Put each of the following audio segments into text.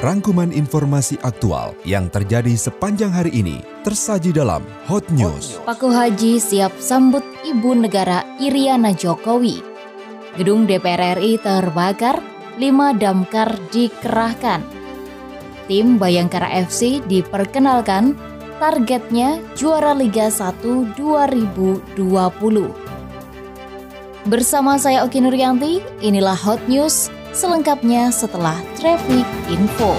Rangkuman informasi aktual yang terjadi sepanjang hari ini tersaji dalam Hot News. Paku Haji siap sambut Ibu Negara Iriana Jokowi. Gedung DPR RI terbakar, lima damkar dikerahkan. Tim Bayangkara FC diperkenalkan, targetnya juara Liga 1 2020. Bersama saya Oki Nuryanti, inilah Hot News selengkapnya setelah Traffic Info.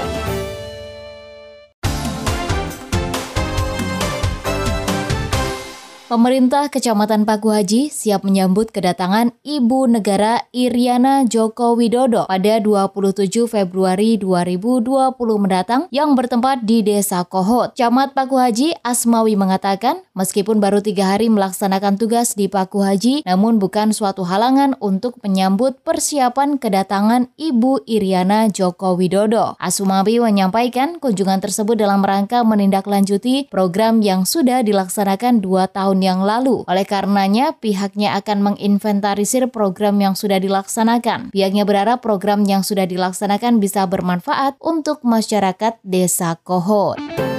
Pemerintah Kecamatan Paku Haji siap menyambut kedatangan Ibu Negara Iriana Joko Widodo pada 27 Februari 2020 mendatang yang bertempat di Desa Kohot. Camat Paku Haji Asmawi mengatakan, meskipun baru tiga hari melaksanakan tugas di Paku Haji, namun bukan suatu halangan untuk menyambut persiapan kedatangan Ibu Iriana Joko Widodo. Asmawi menyampaikan kunjungan tersebut dalam rangka menindaklanjuti program yang sudah dilaksanakan dua tahun yang lalu. Oleh karenanya, pihaknya akan menginventarisir program yang sudah dilaksanakan. Pihaknya berharap program yang sudah dilaksanakan bisa bermanfaat untuk masyarakat Desa Kohot.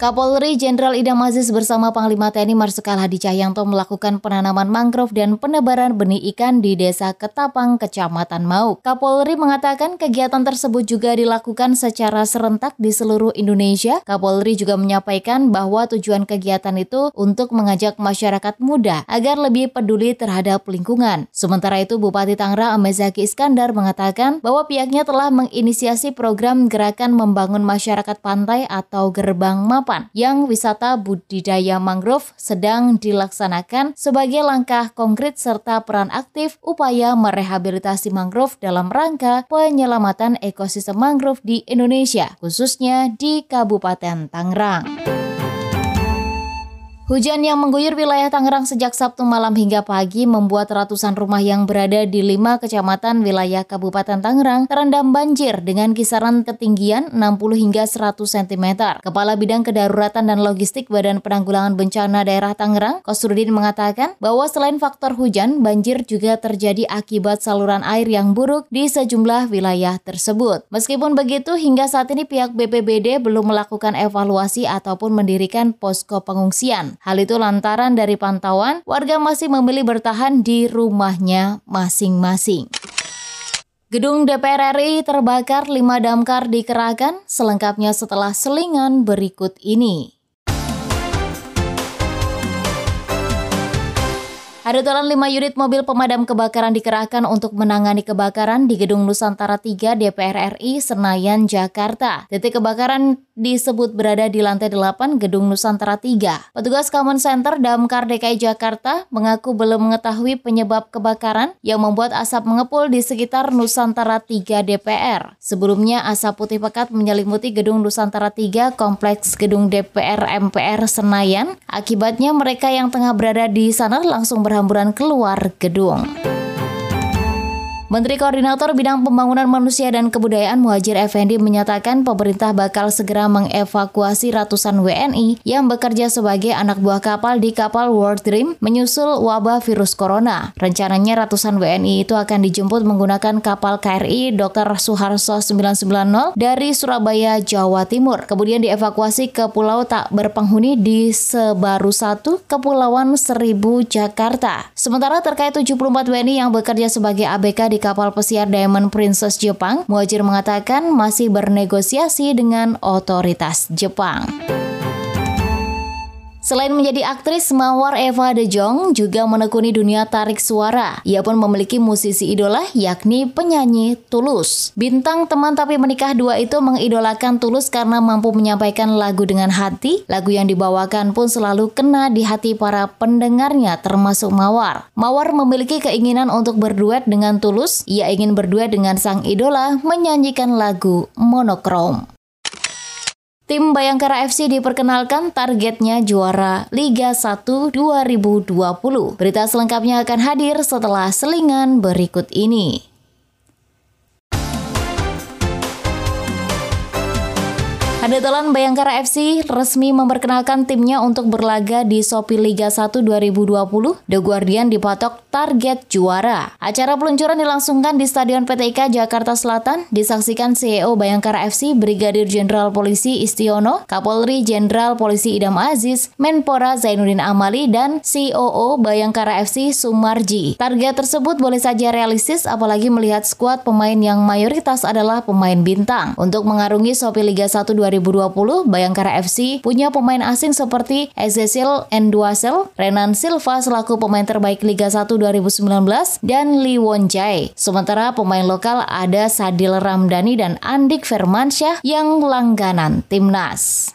Kapolri Jenderal Idam Aziz bersama Panglima TNI Marsikal Hadi Cahyanto melakukan penanaman mangrove dan penebaran benih ikan di Desa Ketapang, Kecamatan Mauk. Kapolri mengatakan kegiatan tersebut juga dilakukan secara serentak di seluruh Indonesia. Kapolri juga menyampaikan bahwa tujuan kegiatan itu untuk mengajak masyarakat muda agar lebih peduli terhadap lingkungan. Sementara itu, Bupati Tangerang Amezaki Iskandar mengatakan bahwa pihaknya telah menginisiasi program gerakan membangun masyarakat pantai atau gerbang mapa yang wisata budidaya mangrove sedang dilaksanakan sebagai langkah konkret serta peran aktif upaya merehabilitasi mangrove dalam rangka penyelamatan ekosistem mangrove di Indonesia, khususnya di Kabupaten Tangerang. Hujan yang mengguyur wilayah Tangerang sejak Sabtu malam hingga pagi membuat ratusan rumah yang berada di lima kecamatan wilayah Kabupaten Tangerang terendam banjir dengan kisaran ketinggian 60 hingga 100 cm. Kepala Bidang Kedaruratan dan Logistik Badan Penanggulangan Bencana Daerah Tangerang, Kosrudin mengatakan bahwa selain faktor hujan, banjir juga terjadi akibat saluran air yang buruk di sejumlah wilayah tersebut. Meskipun begitu, hingga saat ini pihak BPBD belum melakukan evaluasi ataupun mendirikan posko pengungsian. Hal itu lantaran dari pantauan, warga masih memilih bertahan di rumahnya masing-masing. Gedung DPR RI terbakar, lima damkar dikerahkan, selengkapnya setelah selingan berikut ini. Ada total 5 unit mobil pemadam kebakaran dikerahkan untuk menangani kebakaran di Gedung Nusantara 3 DPR RI Senayan, Jakarta. Titik kebakaran disebut berada di lantai 8 Gedung Nusantara 3. Petugas Common Center Damkar DKI Jakarta mengaku belum mengetahui penyebab kebakaran yang membuat asap mengepul di sekitar Nusantara 3 DPR. Sebelumnya asap putih pekat menyelimuti Gedung Nusantara 3 Kompleks Gedung DPR MPR Senayan. Akibatnya mereka yang tengah berada di sana langsung berhamburan berhamburan keluar gedung. Menteri Koordinator Bidang Pembangunan Manusia dan Kebudayaan Muhajir Effendi menyatakan pemerintah bakal segera mengevakuasi ratusan WNI yang bekerja sebagai anak buah kapal di kapal World Dream menyusul wabah virus corona. Rencananya ratusan WNI itu akan dijemput menggunakan kapal KRI Dr. Suharso 990 dari Surabaya, Jawa Timur. Kemudian dievakuasi ke pulau tak berpenghuni di Sebaru 1, Kepulauan Seribu, Jakarta. Sementara terkait 74 WNI yang bekerja sebagai ABK di kapal pesiar Diamond Princess Jepang, Muajir mengatakan masih bernegosiasi dengan otoritas Jepang. Selain menjadi aktris, Mawar Eva De Jong juga menekuni dunia tarik suara. Ia pun memiliki musisi idola yakni penyanyi Tulus. Bintang teman tapi menikah dua itu mengidolakan Tulus karena mampu menyampaikan lagu dengan hati. Lagu yang dibawakan pun selalu kena di hati para pendengarnya termasuk Mawar. Mawar memiliki keinginan untuk berduet dengan Tulus. Ia ingin berduet dengan sang idola menyanyikan lagu Monokrom. Tim Bayangkara FC diperkenalkan targetnya juara Liga 1 2020. Berita selengkapnya akan hadir setelah selingan berikut ini. Kadetalan Bayangkara FC resmi memperkenalkan timnya untuk berlaga di Sopi Liga 1 2020. The Guardian dipatok target juara. Acara peluncuran dilangsungkan di Stadion PTIK Jakarta Selatan, disaksikan CEO Bayangkara FC Brigadir Jenderal Polisi Istiono, Kapolri Jenderal Polisi Idam Aziz, Menpora Zainuddin Amali, dan COO Bayangkara FC Sumarji. Target tersebut boleh saja realistis apalagi melihat skuad pemain yang mayoritas adalah pemain bintang. Untuk mengarungi Sopi Liga 1 2020, 2020, Bayangkara FC punya pemain asing seperti Ezesil Enduasel, Renan Silva selaku pemain terbaik Liga 1 2019, dan Lee Won Jae. Sementara pemain lokal ada Sadil Ramdhani dan Andik Firmansyah yang langganan timnas.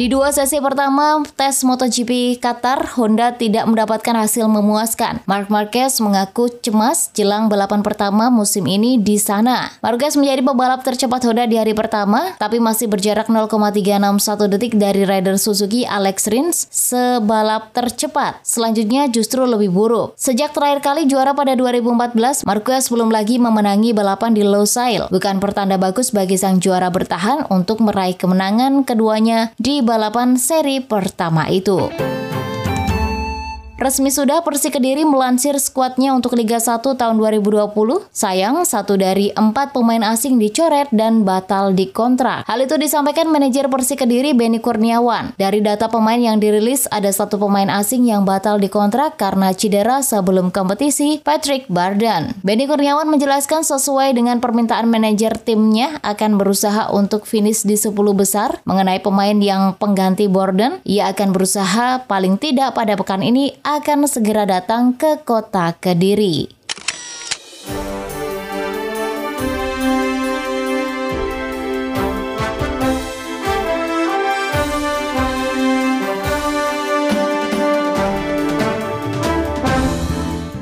Di dua sesi pertama tes MotoGP Qatar, Honda tidak mendapatkan hasil memuaskan. Mark Marquez mengaku cemas jelang balapan pertama musim ini di sana. Marquez menjadi pebalap tercepat Honda di hari pertama, tapi masih berjarak 0,361 detik dari rider Suzuki Alex Rins sebalap tercepat. Selanjutnya justru lebih buruk. Sejak terakhir kali juara pada 2014, Marquez belum lagi memenangi balapan di Losail. Bukan pertanda bagus bagi sang juara bertahan untuk meraih kemenangan keduanya di balapan seri pertama itu. Resmi sudah Persik Kediri melansir skuadnya untuk Liga 1 tahun 2020. Sayang, satu dari empat pemain asing dicoret dan batal dikontrak. Hal itu disampaikan manajer Persik Kediri Benny Kurniawan. Dari data pemain yang dirilis, ada satu pemain asing yang batal dikontrak karena cedera sebelum kompetisi, Patrick Bardan. Benny Kurniawan menjelaskan sesuai dengan permintaan manajer timnya akan berusaha untuk finish di 10 besar. Mengenai pemain yang pengganti Borden, ia akan berusaha paling tidak pada pekan ini akan segera datang ke kota Kediri.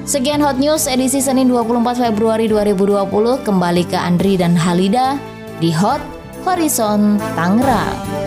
Sekian Hot News edisi Senin 24 Februari 2020 kembali ke Andri dan Halida di Hot Horizon Tangerang.